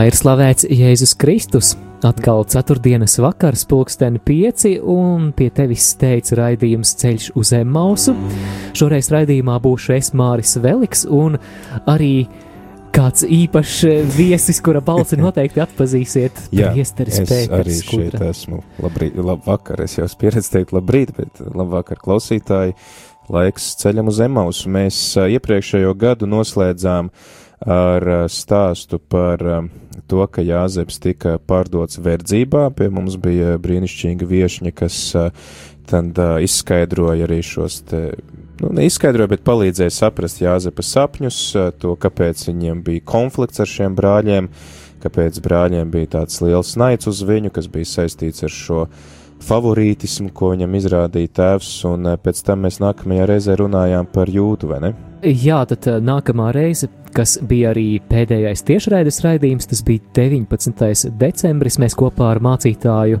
Lai ir slavēts Jēzus Kristus! Atkal ceturtdienas vakars, pulksteni pieci, un pie tevis teica raidījums ceļš uz Emausu. Šoreiz raidījumā būšu es Māris Veliks un arī kāds īpašs viesis, kura balsi noteikti atpazīsiet. Jā, Priesteris es Pēters arī šeit Skudra. esmu. Labrīt, labvakar, es jau esmu pieredzējis teikt labrīt, bet labvakar klausītāji. Laiks ceļam uz Emausu. Mēs iepriekšējo gadu noslēdzām ar stāstu par to, ka Jāzeps tika pārdots verdzībā. Pie mums bija brīnišķīga viešņa, kas ā, tad ā, izskaidroja arī šos te, nu, neizskaidroja, bet palīdzēja saprast Jāzepa sapņus, ā, to, kāpēc viņiem bija konflikts ar šiem brāļiem, kāpēc brāļiem bija tāds liels naids uz viņu, kas bija saistīts ar šo favorītismu, ko viņam izrādīja tēvs, un pēc tam mēs nākamajā reizē runājām par jūdu, vai ne? Jā, tad nākamā reize, kas bija arī pēdējais tiešraides raidījums, tas bija 19. decembris. Mēs kopā ar mācītāju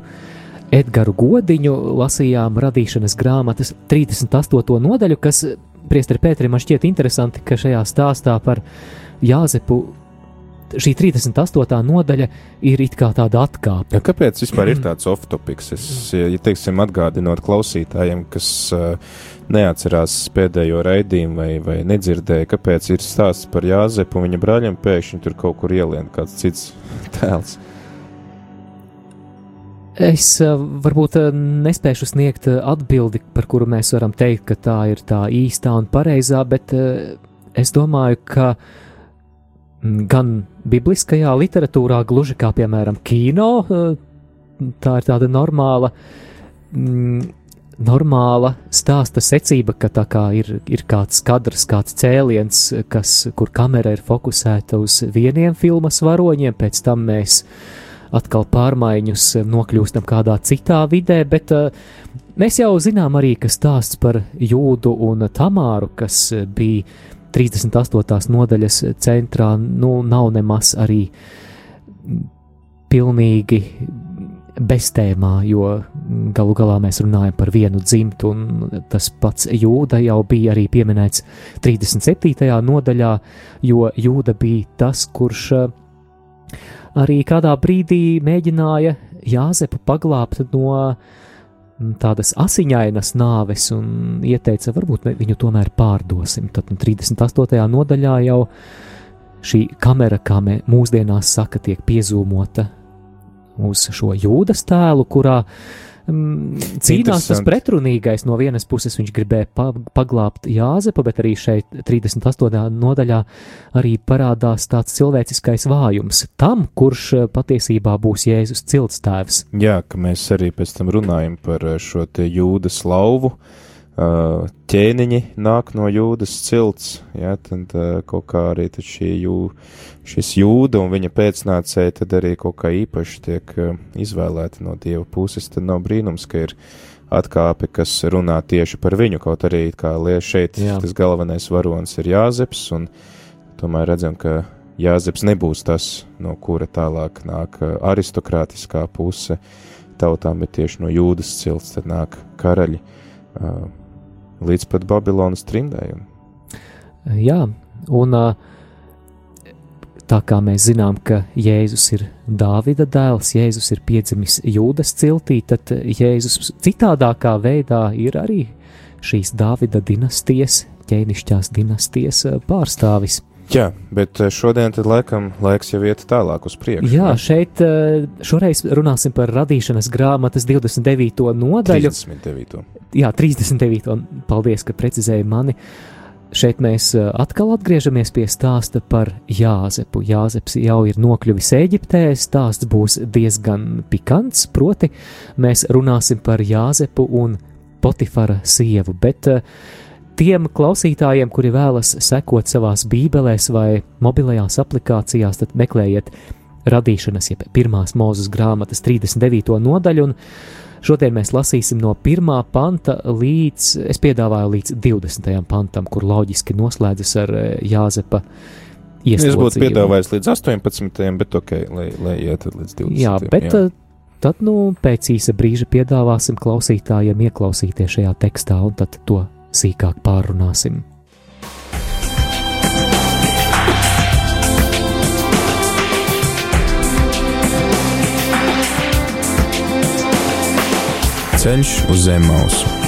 Edgars Godiņu lasījām radīšanas grāmatas 38. nodaļu, kas Priesteri Pēterim šķiet interesanti, ka šajā stāstā par Jāzepu šī 38. nodaļa ir it kā tāda atkāpe. Ja, kāpēc vispār ir tāds off-topiks? Es, ja, teiksim, atgādinot klausītājiem, kas uh, neatcerās pēdējo raidījumu vai, vai nedzirdēja, kāpēc ir stāsts par Jāzepu un viņa brāļiem, pēkšņi tur kaut kur ielien kāds cits tēls. Es eh, varbūt eh, nespēšu sniegt atbildi, par kuru mēs varam teikt, ka tā ir tā īstā un pareizā, bet es domāju, ka mm, gan bibliskajā literatūrā, gluži kā piemēram kino, eh, tā ir tāda normāla, mm, normāla stāsta secība, ka tā kā ir, ir kāds kadrs, kāds cēliens, kas, kur kamera ir fokusēta uz vieniem filmas varoņiem, pēc tam mēs atkal pārmaiņus nokļūstam kādā citā vidē, bet uh, mēs jau zinām arī, ka stāsts par Jūdu un Tamāru, kas eh, bija 38. nodaļas centrā, nu, nav nemaz arī pilnīgi beztēmā, jo galu galā mēs runājam par vienu dzimtu, un tas pats Jūda jau bija arī pieminēts 37. nodaļā, jo Jūda bija tas, kurš uh, arī kādā brīdī mēģināja Jāzepu paglābt no mm, tādas asiņainas nāves un ieteica, varbūt viņu tomēr pārdosim. Tad nu, 38. nodaļā jau šī kamera, kā mē, mūsdienās saka, tiek piezūmota uz šo jūdas tēlu, kurā mm, cīnās tas pretrunīgais. No vienas puses viņš gribēja pa, paglābt Jāzepu, bet arī šeit 38. nodaļā arī parādās tāds cilvēciskais vājums tam, kurš eh, patiesībā būs Jēzus ciltstēvs. Jā, ka mēs arī pēc tam runājam par uh, šo te jūdas lauvu. Uh, ķēniņi nāk no jūdas cilts, jā, tad kaut kā arī šī jū, šis jūda un viņa pēcnācēji tad arī kaut kā īpaši tiek izvēlēti no dieva puses. Tad nav brīnums, ka ir atkāpe, kas runā tieši par viņu, kaut arī kā liek šeit Jā. tas galvenais varonis ir Jāzeps, un tomēr redzam, ka Jāzeps nebūs tas, no kura tālāk nāk aristokrātiskā puse tautām, bet tieši no jūdas cilts tad nāk karaļi. Uh, līdz pat Babilonas trindējumam. Jā, un tā kā mēs zinām, ka Jēzus ir Dāvida dēls, Jēzus ir piedzimis Jūdas ciltī, tad Jēzus citādākā veidā ir arī šīs Dāvida dinastijas, ķēnišķās dinastijas pārstāvis. Jā, bet eh, šodien tad laikam laiks jau iet tālāk uz priekšu. Jā, ne? šeit ā, šoreiz runāsim par radīšanas grāmatas 29. nodaļu. 39. Jā, 39. un Paldies, ka precizēji mani. Šeit mēs ā, atkal atgriežamies pie stāsta par Jāzepu. Jāzeps jau ir nokļuvis Eģiptē. Stāsts būs diezgan pikants, proti, mēs runāsim par Jāzepu un Potifara sievu. Bet ā, tiem klausītājiem, kuri vēlas sekot savās bībelēs vai mobilajās aplikācijās, tad meklējiet radīšanas, jeb pirmās mūzes grāmatas 39. nodaļu, un šodien mēs lasīsim no 1. panta līdz, es piedāvāju līdz 20. pantam, kur loģiski noslēdzas ar eh, Jāzepa Es būtu piedāvājis līdz 18, bet ok, lai, lai iet līdz 20. Jā, bet jā. Eh, tad, nu, pēc īsa brīža piedāvāsim klausītājiem ieklausīties šajā tekstā, un tad to sīkāk pārunāsim. Ceļš uz zem mausu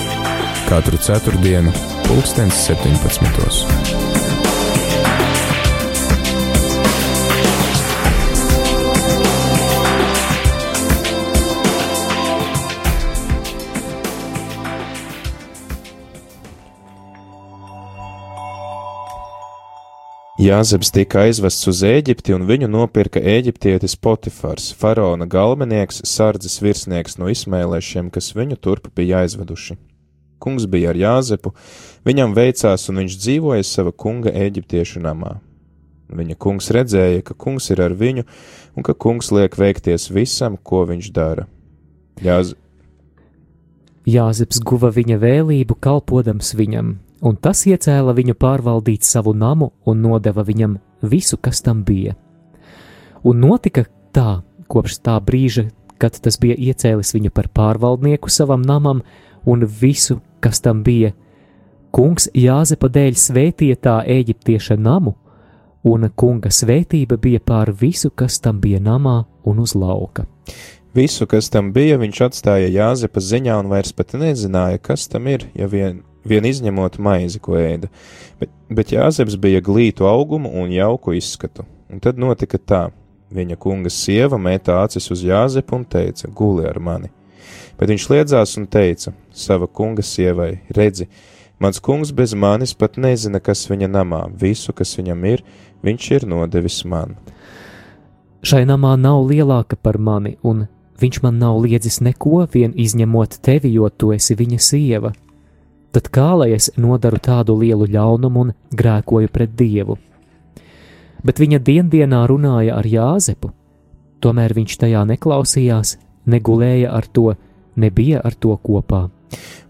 katru ceturtdienu, pulkstens 17. Jāzeps tika aizvests uz Ēģipti, un viņu nopirka eģiptietis Potifars, faraona galvenieks, sardzes virsnieks no izmēlēšiem, kas viņu turp bija aizveduši. Kungs bija ar Jāzepu, viņam veicās, un viņš dzīvoja sava kunga eģiptiešu namā. Viņa kungs redzēja, ka kungs ir ar viņu, un ka kungs liek veikties visam, ko viņš dara. Jāz... Jāzeps guva viņa vēlību, kalpodams viņam, un tas iecēla viņu pārvaldīt savu namu un nodeva viņam visu, kas tam bija. Un notika tā, kopš tā brīža, kad tas bija iecēlis viņu par pārvaldnieku savam namam un visu, kas tam bija. Kungs Jāzepa dēļ svētīja tā eģiptieša namu, un kunga svētība bija pār visu, kas tam bija namā un uz lauka. Visu, kas tam bija, viņš atstāja Jāzepa ziņā un vairs pat nezināja, kas tam ir, ja vien vien izņemot maizi, ko ēda, bet, bet Jāzeps bija glītu augumu un jauku izskatu. Un tad notika tā, viņa kunga sieva mētā acis uz Jāzepu un teica, guli ar mani. Bet viņš liedzās un teica sava kunga sievai, redzi, mans kungs bez manis pat nezina, kas viņa namā, visu, kas viņam ir, viņš ir nodevis man. Šai namā nav lielāka par mani, un viņš man nav liedzis neko, vien izņemot tevi, jo tu esi viņa sieva tad kā lai es nodaru tādu lielu ļaunumu un grēkoju pret Dievu? Bet viņa diendienā runāja ar Jāzepu, tomēr viņš tajā neklausījās, negulēja ar to, nebija ar to kopā.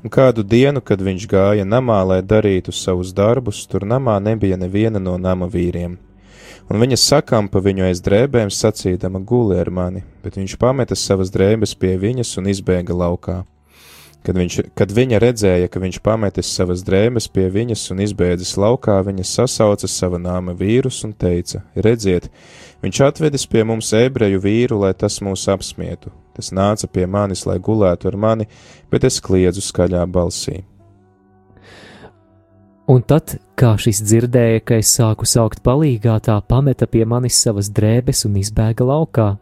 Un kādu dienu, kad viņš gāja namā, lai darītu savus darbus, tur namā nebija neviena no nama vīriem. Un viņa sakām pa viņu aiz drēbēm sacīdama guli ar mani, bet viņš pameta savas drēbes pie viņas un izbēga laukā. Kad, viņš, kad viņa redzēja, ka viņš pametis savas drēbes pie viņas un izbēdzis laukā, viņa sasauca sava nāma vīrus un teica: Redziet, viņš atvedis pie mums ebreju vīru, lai tas mūs apsmietu. Tas nāca pie manis, lai gulētu ar mani, bet es kliedzu skaļā balsī. Un tad, kā šis dzirdēja, ka es sāku saukt palīgā, tā pameta pie manis savas drēbes un izbēga laukā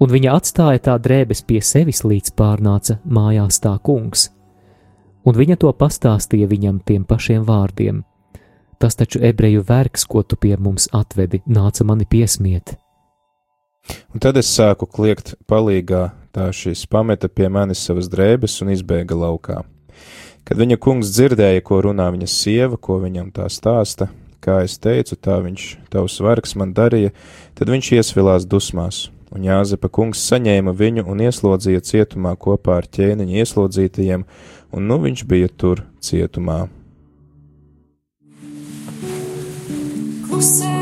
un viņa atstāja tā drēbes pie sevis, līdz pārnāca mājās tā kungs. Un viņa to pastāstīja viņam tiem pašiem vārdiem: Tas taču ebreju vergs, ko tu pie mums atvedi, nāca mani piesmiet. Un tad es sāku kliegt palīgā, tā šis pameta pie manis savas drēbes un izbēga laukā. Kad viņa kungs dzirdēja, ko runā viņa sieva, ko viņam tā stāsta, kā es teicu, tā viņš, tavs vergs man darīja, tad viņš iesvilās dusmās un Jāzepa kungs saņēma viņu un ieslodzīja cietumā kopā ar ķēniņa ieslodzītajiem, un nu viņš bija tur cietumā. Klusē,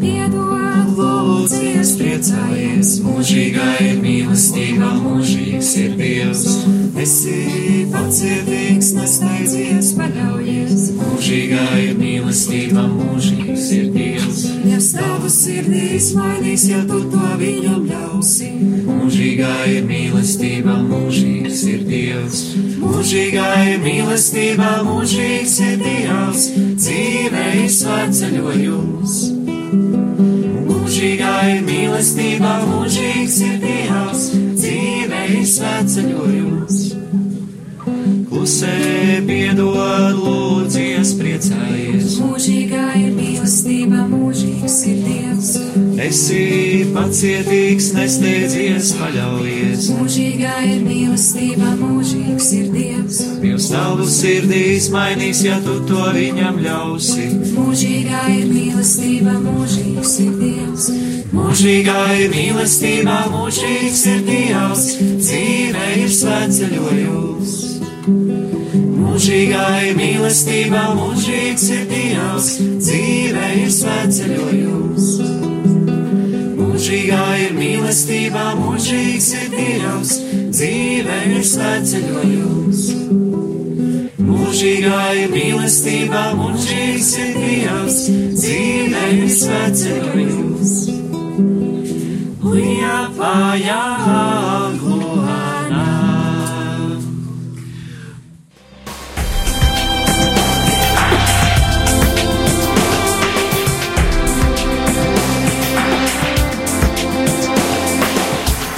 piedod, lūdzies, priecājies, mūžīgā ir mīlestība, mūžīgs ir Dievs. Esi pacietīgs, nesteidzies, paļaujies, mūžīgā ir mīlestība, mūžīgs ir Dievs. Ja tavu sirdīs mainīs, ja tu to viņam ļausi. Mūžīgā ir mīlestība, mūžīgs ir Dievs. Mūžīgā ir mīlestība, mūžīgs ir Dievs. Dzīve ir svētceļojums. Mūžīgā ir mīlestība, mūžīgs ir Dievs. Dzīve ir svētceļojums. Klusē piedod, lūdzies, priecājies. Mūžīgā esi pacietīgs, nesteidzies, paļaujies. Mūžīgā ir mīlestība, mūžīgs ir Dievs. Dievs tavu sirdīs mainīs, ja tu to viņam ļausi. Mūžīgā ir mīlestība, mūžīgs ir Dievs. Mūžīgā ir mīlestība, mūžīgs ir Dievs, dzīve ir svētceļojums. Mūžīgā ir mīlestība, mūžīgs ir Dievs, dzīve ir svētceļojums. Mūžīgā ir mīlestība, mūžīgs ir Dievs, dzīve ir svētceļojums. Mūžīgā ir mīlestība, mūžīgs ir Dievs, dzīve ir svētceļojums. Uja,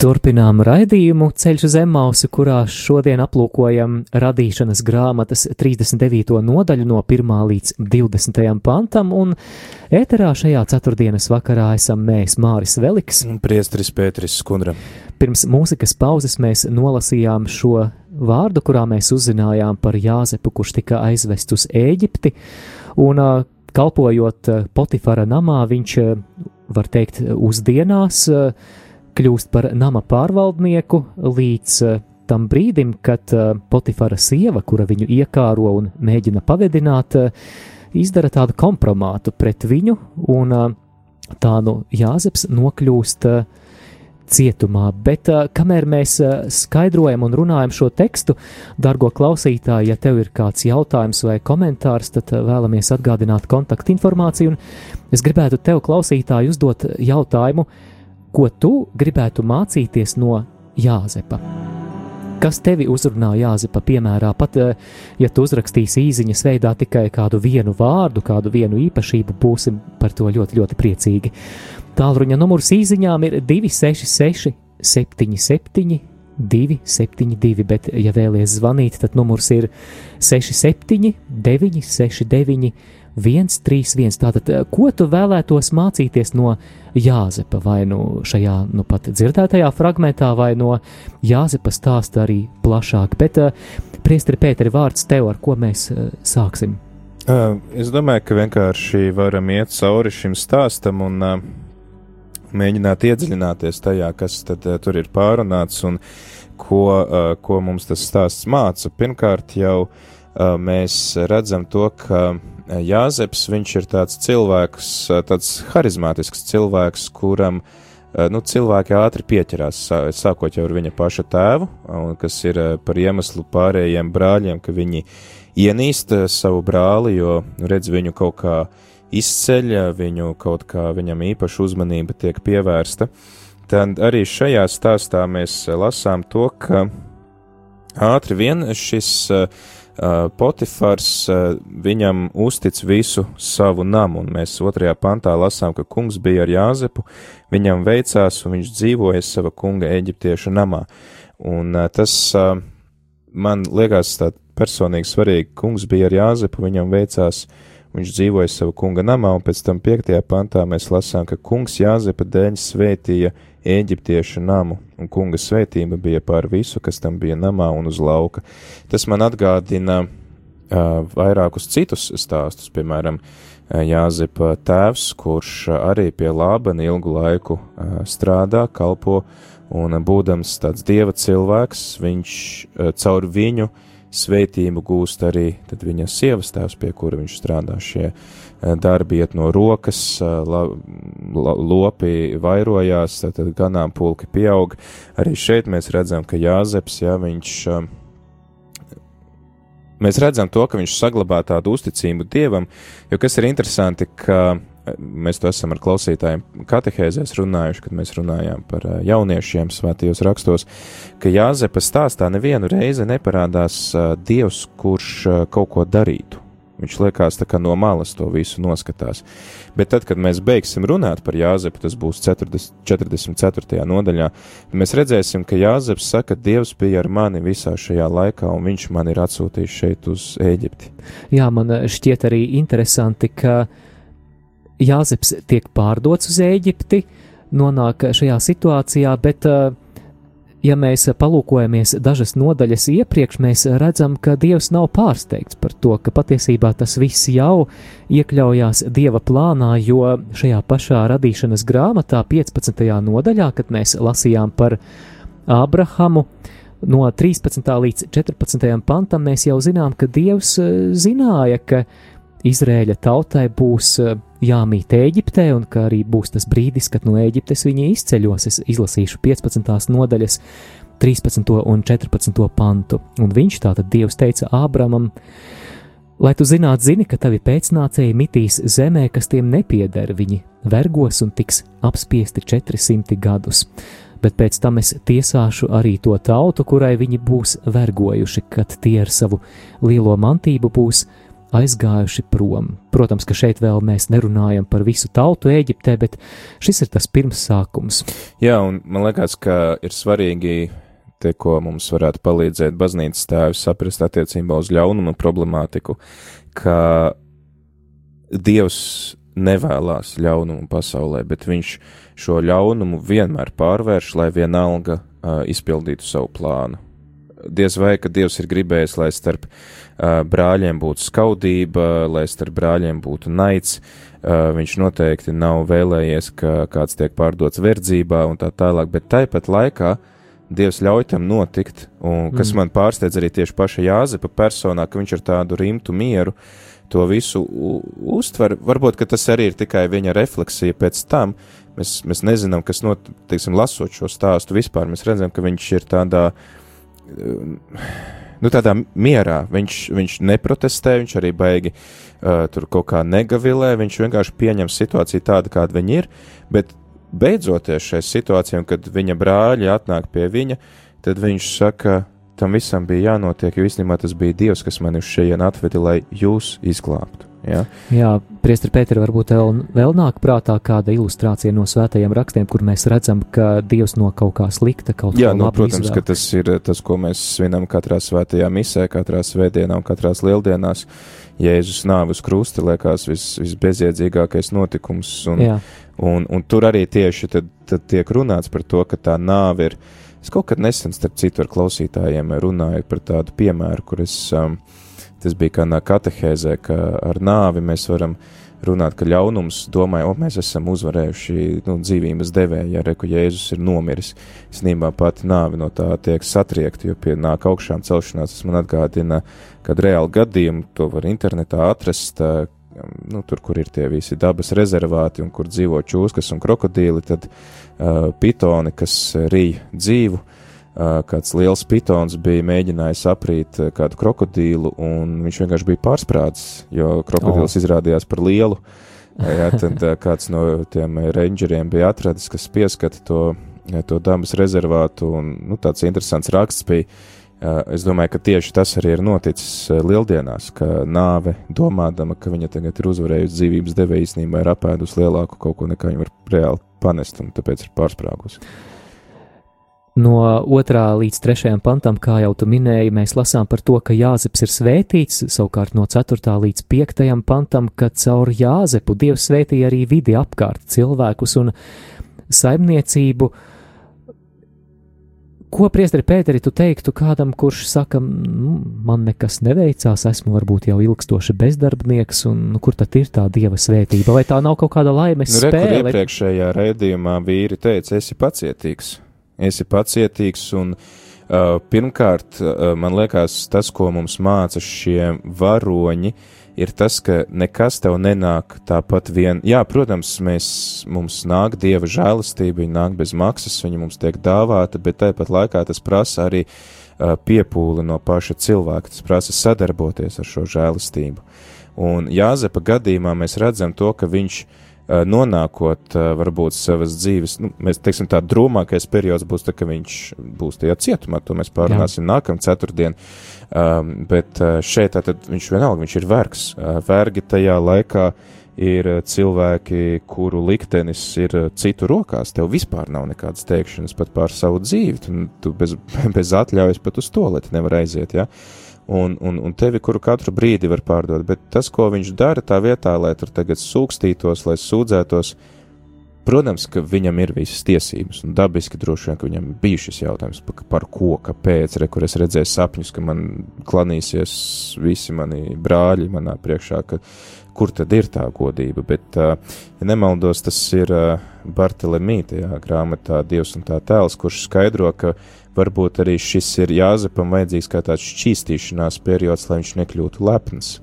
Turpinām raidījumu Ceļš uz Zemmausu, kurā šodien aplūkojam radīšanas grāmatas 39. nodaļu no 1. līdz 20. pantam, un ēterā šajā ceturtdienas vakarā esam mēs Māris Veliks. Priestris Pēteris Skundra. Pirms mūzikas pauzes mēs nolasījām šo vārdu, kurā mēs uzzinājām par Jāzepu, kurš tika aizvest uz Ēģipti, un kalpojot Potifara namā, viņš, var teikt, uzdienās kļūst par nama pārvaldnieku līdz uh, tam brīdim, kad uh, Potifara sieva, kura viņu iekāro un mēģina pavedināt, uh, izdara tādu kompromātu pret viņu, un tā nu Jāzeps nokļūst cietumā. Bet kamēr mēs skaidrojam un runājam šo tekstu, dargo klausītāji, ja tev ir kāds jautājums vai komentārs, tad vēlamies atgādināt kontaktinformāciju, un es gribētu tev, klausītāji, uzdot jautājumu, ko tu gribētu mācīties no Jāzepa? Kas tevi uzrunā Jāzepa piemērā? Pat, ja tu uzrakstīsi īsiņas veidā tikai kādu vienu vārdu, kādu vienu īpašību, būsim par to ļoti, ļoti priecīgi. Tālruņa numurs īsiņām ir 266, 77, 272, bet, ja vēlaties zvanīt, tad numurs ir 67, 969, 131. Tātad, ko tu vēlētos mācīties no Jāzepa vai nu šajā nu pat dzirdētajā fragmentā, vai no Jāzepa stāsta arī plašāk? Bet, priesteri Pēteri, vārds tev, ar ko mēs sāksim? Es domāju, ka vienkārši varam iet cauri šim stāstam un uh, mēģināt iedziļināties tajā, kas tad uh, tur ir pārunāts un ko, uh, ko mums tas stāsts māca. Pirmkārt, jau mēs redzam to, ka Jāzeps, viņš ir tāds cilvēks, tāds harizmātisks cilvēks, kuram, nu, cilvēki ātri pieķerās, sākot jau ar viņa paša tēvu, kas ir par iemeslu pārējiem brāļiem, ka viņi ienīst savu brāli, jo redz viņu kaut kā izceļ, viņu kaut kā viņam īpaša uzmanība tiek pievērsta. Tad arī šajā stāstā mēs lasām to, ka ātri vien šis Uh, Potifars uh, viņam uztic visu savu namu, un mēs otrajā pantā lasām, ka kungs bija ar Jāzepu, viņam veicās, un viņš dzīvoja sava kunga eģiptiešu namā. Un uh, tas man liekas tā personīgi svarīgi, kungs bija ar Jāzepu, viņam veicās, viņš dzīvoja sava kunga namā, un pēc tam piektajā pantā mēs lasām, ka kungs Jāzepa dēļ svētīja eģiptiešu namu, un kunga svētība bija pār visu, kas tam bija namā un uz lauka. Tas man atgādina uh, vairākus citus stāstus, piemēram, Jāzepa tēvs, kurš arī pie Lābana ilgu laiku uh, strādā, kalpo, un būdams tāds dieva cilvēks, viņš uh, caur viņu svētību gūst arī viņa sievas tēvs, pie kura viņš strādā šie darbi iet no rokas, la, la, lopi vairojās, tad ganāmpulki pieaug. Arī šeit mēs redzam, ka Jāzeps, jā, viņš. Mēs redzam to, ka viņš saglabā tādu uzticību dievam, jo kas ir interesanti, ka mēs to esam ar klausītājiem katehēzēs runājuši, kad mēs runājām par jauniešiem svētajos rakstos, ka Jāzepa stāstā nevienu reizi neparādās dievs, kurš kaut ko darītu Viņš liekas tā kā no malas to visu noskatās. Bet tad, kad mēs beigsim runāt par Jāzepu, tas būs 40, 44. nodaļā, mēs redzēsim, ka Jāzeps saka, Dievs bija ar mani visā šajā laikā, un viņš man ir atsūtījis šeit uz Ēģipti. Jā, man eh, šķiet arī interesanti, ka Jāzeps tiek pārdots uz Ēģipti, nonāk šajā situācijā, bet uh, ja mēs palūkojamies dažas nodaļas iepriekš, mēs redzam, ka Dievs nav pārsteigts par to, ka patiesībā tas viss jau iekļaujās Dieva plānā, jo šajā pašā radīšanas grāmatā, 15. nodaļā, kad mēs lasījām par Ābrahamu, no 13. līdz 14. pantam, mēs jau zinām, ka Dievs eh, zināja, ka Izrēļa tautai būs eh, jāmīt Eģiptē, un ka arī būs tas brīdis, kad no Eģiptes viņi izceļos. Es izlasīšu 15. nodaļas, 13. un 14. pantu. Un viņš tātad Dievs teica Ābramam, lai tu zinātu, zini, ka tavi pēcnācēji mitīs zemē, kas tiem nepieder, viņi vergos un tiks apspiesti 400 gadus. Bet pēc tam es tiesāšu arī to tautu, kurai viņi būs vergojuši, kad tie ar savu lielo mantību būs aizgājuši prom. Protams, ka šeit vēl mēs nerunājam par visu tautu Eģiptē, bet šis ir tas pirmsākums. Jā, un man liekas, ka ir svarīgi te, ko mums varētu palīdzēt baznīcas tēvi saprast attiecībā uz ļaunumu problemātiku, ka Dievs nevēlās ļaunumu pasaulē, bet viņš šo ļaunumu vienmēr pārvērš, lai vienalga uh, izpildītu savu plānu. Diez vai, ka Dievs ir gribējis, lai starp uh, brāļiem būtu skaudība, lai starp brāļiem būtu naids. Uh, viņš noteikti nav vēlējies, ka kāds tiek pārdots verdzībā un tā tālāk, bet tāpat laikā Dievs ļauj tam notikt, un kas mm. man pārsteidz arī tieši paša Jāzepa personā, ka viņš ar tādu rimtu mieru to visu uztver. Varbūt, tas arī ir tikai viņa refleksija pēc tam. Mēs, mēs nezinām, kas notiek, lasot šo stāstu vispār. Mēs redzam, ka viņš ir tādā uh, nu, tādā mierā. Viņš, viņš neprotestē, viņš arī baigi uh, tur kaut kā negavilē, viņš vienkārši pieņem situāciju tādu, kāda viņa ir. Bet beidzoties šai situācijai, kad viņa brāļi atnāk pie viņa, tad viņš saka, tam visam bija jānotiek, jo īstenībā tas bija Dievs, kas mani uz šejienes atvedi, lai jūs izglābtu. Ja? Jā, Priestri Pēteri, varbūt vēl, vēl nāk prātā kāda ilustrācija no svētajiem rakstiem, kur mēs redzam, ka Dievs no kaut kā slikta kaut Jā, nu, protams, izvēl. ka tas ir tas, ko mēs svinam katrā svētajā misē, katrā svētdienā un katrās lieldienās. Jēzus nāve uz krusta liekas vis, visbeziedzīgākais notikums, un, Jā. un, un tur arī tieši tad, tad tiek runāts par to, ka tā nāve ir. Es kaut kad nesen, starp citu, ar klausītājiem runāju par tādu piemēru, kur es um, Tas bija kā katehēzē, ka ar nāvi mēs varam runāt, ka ļaunums domāja, o, mēs esam uzvarējuši nu, dzīvības devēju, ja reku Jēzus ir nomiris. Snībā pati nāvi no tā tiek satriekta, jo pie nāk augšām celšanās tas man atgādina, kad reāli gadījumi to var internetā atrast, nu, tur, kur ir tie visi dabas rezervāti un kur dzīvo čūskas un krokodīli, tad uh, pitoni, kas rīja dzīvu, uh, kāds liels pitons bija mēģinājis aprīt kādu krokodīlu, un viņš vienkārši bija pārsprādzis, jo krokodils oh. izrādījās par lielu. Jā, tad kāds no tiem rangeriem bija atradis, kas pieskata to, to dabas rezervātu, un nu, tāds interesants raksts bija. Es domāju, ka tieši tas arī ir noticis lieldienās, ka nāve, domādama, ka viņa tagad ir uzvarējusi dzīvības devēja, īstenībā ir apēdusi lielāku kaut ko, nekā viņa var reāli panest, un tāpēc ir pārsprāgusi. No 2. līdz 3. pantam, kā jau tu minēji, mēs lasām par to, ka Jāzeps ir svētīts, savukārt no 4. līdz 5. pantam, ka caur Jāzepu Dievs svētīja arī vidi apkārt cilvēkus un saimniecību. Ko, priesteri Pēteri, tu teiktu kādam, kurš saka, nu, man nekas neveicās, esmu varbūt jau ilgstoši bezdarbnieks, un nu, kur tad ir tā dieva svētība? Vai tā nav kaut kāda laimes nu, spēle? Re, iepriekšējā raidījumā vīri teica, esi pacietīgs esi pacietīgs un uh, pirmkārt, uh, man liekas, tas, ko mums māca šie varoņi, ir tas, ka nekas tev nenāk tāpat vien. Jā, protams, mēs, mums nāk dieva žēlastība, viņa nāk bez maksas, viņa mums tiek dāvāta, bet tāpat laikā tas prasa arī uh, piepūli no paša cilvēka, tas prasa sadarboties ar šo žēlastību. Un Jāzepa gadījumā mēs redzam to, ka viņš uh, nonākot uh, varbūt savas dzīves, nu, mēs teiksim, tā drūmākais periods būs, tā, ka viņš būs tajā cietumā, to mēs pārunāsim Jā. nākamā ceturtdien, um, bet uh, šeit tātad viņš vienalga, viņš ir vergs, vergi tajā laikā ir cilvēki, kuru liktenis ir citu rokās. Tev vispār nav nekādas teikšanas pat pār savu dzīvi. Tu, tu bez, bez atļaujas pat uz to lietu nevar aiziet. Ja? Un, un, un tevi, kuru katru brīdi var pārdot. Bet tas, ko viņš dara tā vietā, lai tur tagad sūkstītos, lai sūdzētos, protams, ka viņam ir visas tiesības, un dabiski droši vien, ka viņam bija šis jautājums, par, par ko, kāpēc, re, kur es redzēju sapņus, ka man klanīsies visi mani brāļi manā priekšā, ka kur tad ir tā godība, bet, ja nemaldos, tas ir Bartelemī tajā grāmatā Dievs un tā tēls, kurš skaidro, ka Varbūt arī šis ir Jāzepam vajadzīgs kā tāds šķīstīšanās periods, lai viņš nekļūtu lepns.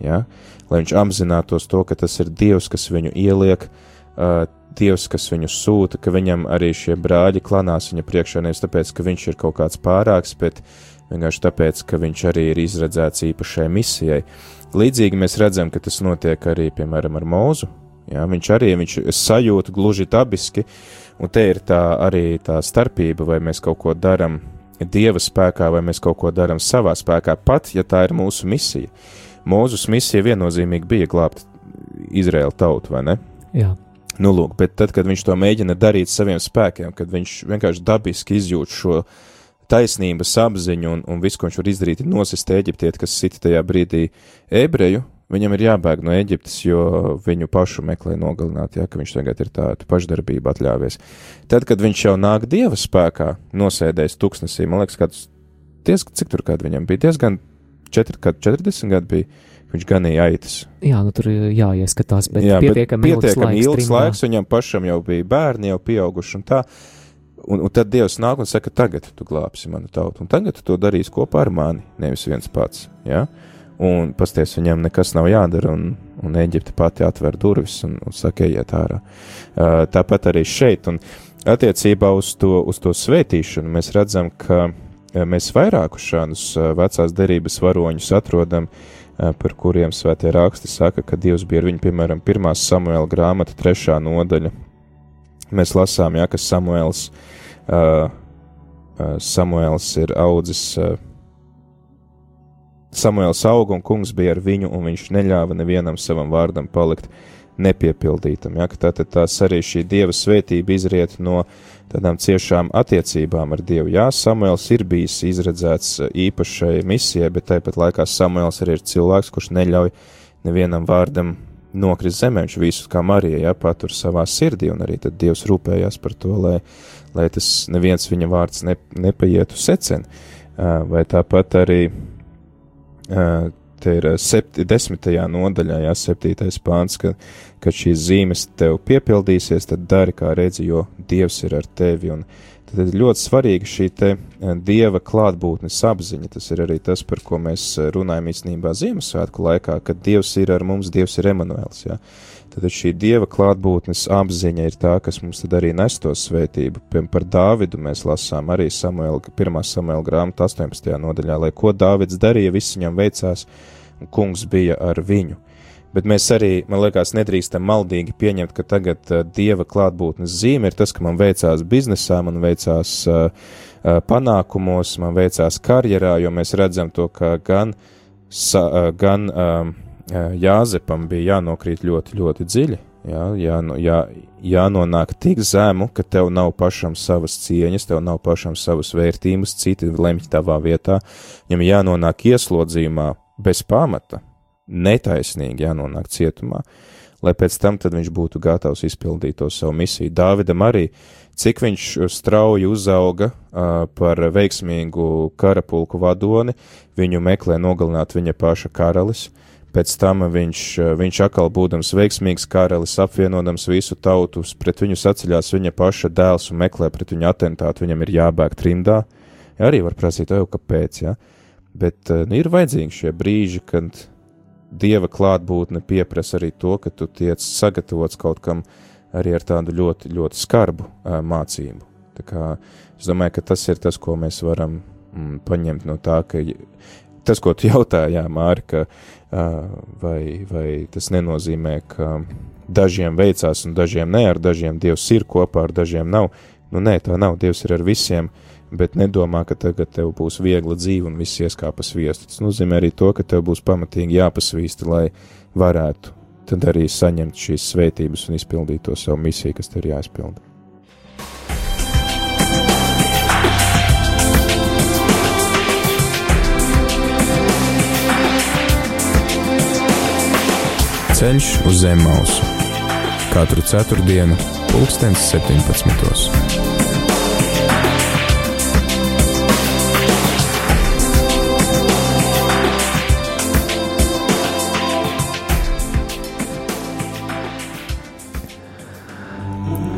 Ja? Lai viņš apzinātos to, ka tas ir Dievs, kas viņu ieliek, uh, Dievs, kas viņu sūta, ka viņam arī šie brāļi klanās viņa priekšā nevis tāpēc, ka viņš ir kaut kāds pārāks, bet vienkārši tāpēc, ka viņš arī ir izredzēts īpašai misijai. Līdzīgi mēs redzam, ka tas notiek arī, piemēram, ar Mūzu. Ja? Viņš arī viņš sajūta gluži dabiski, uh, Un te ir tā arī tā starpība, vai mēs kaut ko darām Dieva spēkā, vai mēs kaut ko darām savā spēkā, pat ja tā ir mūsu misija. Mūzus misija viennozīmīgi bija glābt Izraēlu tautu, vai ne? Jā. Nu, lūk, bet tad, kad viņš to mēģina darīt saviem spēkiem, kad viņš vienkārši dabiski izjūt šo taisnības apziņu un, un visu, ko viņš var izdarīt, ir nosist eģiptieti, kas sita tajā brīdī ebreju, Viņam ir jābēg no Eģiptes, jo viņu pašu meklē nogalināt, ja, ka viņš tagad ir tādu pašdarbību atļāvies. Tad, kad viņš jau nāk dieva spēkā, nosēdējis tuksnesī, man liekas, kāds, diezgan, cik tur kādu viņam bija, diezgan 4, 40 gadu bija, viņš ganīja aitas. Jā, nu tur jāieskatās, bet jā, pietiekami ilgs, pietiekami laiks, ilgs laiks, viņam pašam jau bija bērni, jau pieauguši un tā. Un, un tad Dievs nāk un saka, tagad tu glābsi manu tautu, un tagad tu to darīsi kopā ar mani, nevis viens pats. Ja? Uh, un pasties viņam nekas nav jādara, un, un Eģipte pati atver durvis un, un saka, ejiet ārā. Uh, tāpat arī šeit, un attiecībā uz to, uz to svētīšanu mēs redzam, ka mēs vairākus šādus vecās derības varoņus atrodam, par kuriem svētie raksti saka, ka Dievs bija ar viņu, piemēram, pirmā Samuela grāmata, trešā nodaļa. Mēs lasām, jā, ka Samuels, uh, Samuels ir audzis uh, Samuēls auga un kungs bija ar viņu, un viņš neļāva nevienam savam vārdam palikt nepiepildītam. Ja, tātad tās arī šī dieva svētība izriet no tādām ciešām attiecībām ar Dievu. Jā, Samuēls ir bijis izredzēts īpašai misijai, bet tāpat laikā Samuēls arī ir cilvēks, kurš neļauj nevienam vārdam nokrist zemē. Viņš visu kā Marija ja, patur savā sirdī, un arī tad Dievs rūpējās par to, lai, lai tas neviens viņa vārds ne, nepaietu secen. Vai tāpat arī te ir septi, desmitajā nodaļā, jā, septītais pāns, ka, kad šīs zīmes tev piepildīsies, tad dari kā redzi, jo Dievs ir ar tevi. Un tad ir ļoti svarīga šī te Dieva klātbūtnes apziņa. Tas ir arī tas, par ko mēs runājam īstenībā Ziemassvētku laikā, kad Dievs ir ar mums, Dievs ir Emanuēls, jā. Tad šī dieva klātbūtnes apziņa ir tā, kas mums tad arī nes to svētību. Piemēram, par Dāvidu mēs lasām arī Samuela, 1. Samuela grāmatā 18. nodaļā, lai ko Dāvids darīja, viss viņam veicās, un kungs bija ar viņu. Bet mēs arī, man liekas, nedrīkstam maldīgi pieņemt, ka tagad uh, dieva klātbūtnes zīme ir tas, ka man veicās biznesā, man veicās uh, uh, panākumos, man veicās karjerā, jo mēs redzam to, ka gan, gan uh, Jāzepam bija jānokrīt ļoti, ļoti dziļi. Jā, jā, jā, jānonāk tik zemu, ka tev nav pašam savas cieņas, tev nav pašam savas vērtības, citi lemj tavā vietā. Viņam jānonāk ieslodzījumā bez pamata, netaisnīgi jānonāk cietumā, lai pēc tam viņš būtu gatavs izpildīt to savu misiju. Dāvidam arī, cik viņš strauji uzauga uh, par veiksmīgu karapulku vadoni, viņu meklē nogalināt viņa paša karalis. Uh, Pēc tam viņš, eh, viņš atkal būdams veiksmīgs karalis, apvienodams visu tautu, pret viņu saceļās viņa paša dēls un meklē pret viņu atentātu, viņam ir jābēg trimdā. Ja, arī var prasīt, jau kāpēc, ja? bet uh, ir vajadzīgi šie brīži, kad dieva klātbūtne pieprasa arī to, ka tu tiec sagatavots kaut kam arī ar tādu ļoti, ļoti skarbu uh, mācību. Tā kā, es domāju, ka tas ir tas, ko mēs varam mm, paņemt no tā, ka tas, ko tu jautāji, jā, Māri, ka, uh, vai, vai tas nenozīmē, ka dažiem veicās un dažiem nē, ar dažiem Dievs ir kopā, ar dažiem nav. Nu, nē, tā nav. Dievs ir ar visiem, bet nedomā, ka tagad tev būs viegla dzīve un viss ieskāpas viestu. Tas nozīmē arī to, ka tev būs pamatīgi jāpasvīsta, lai varētu tad arī saņemt šīs svētības un izpildīt to savu misiju, kas tev ir jāizpilda. Ceļš uz zem mausu katru ceturtdienu, pulkstens 17.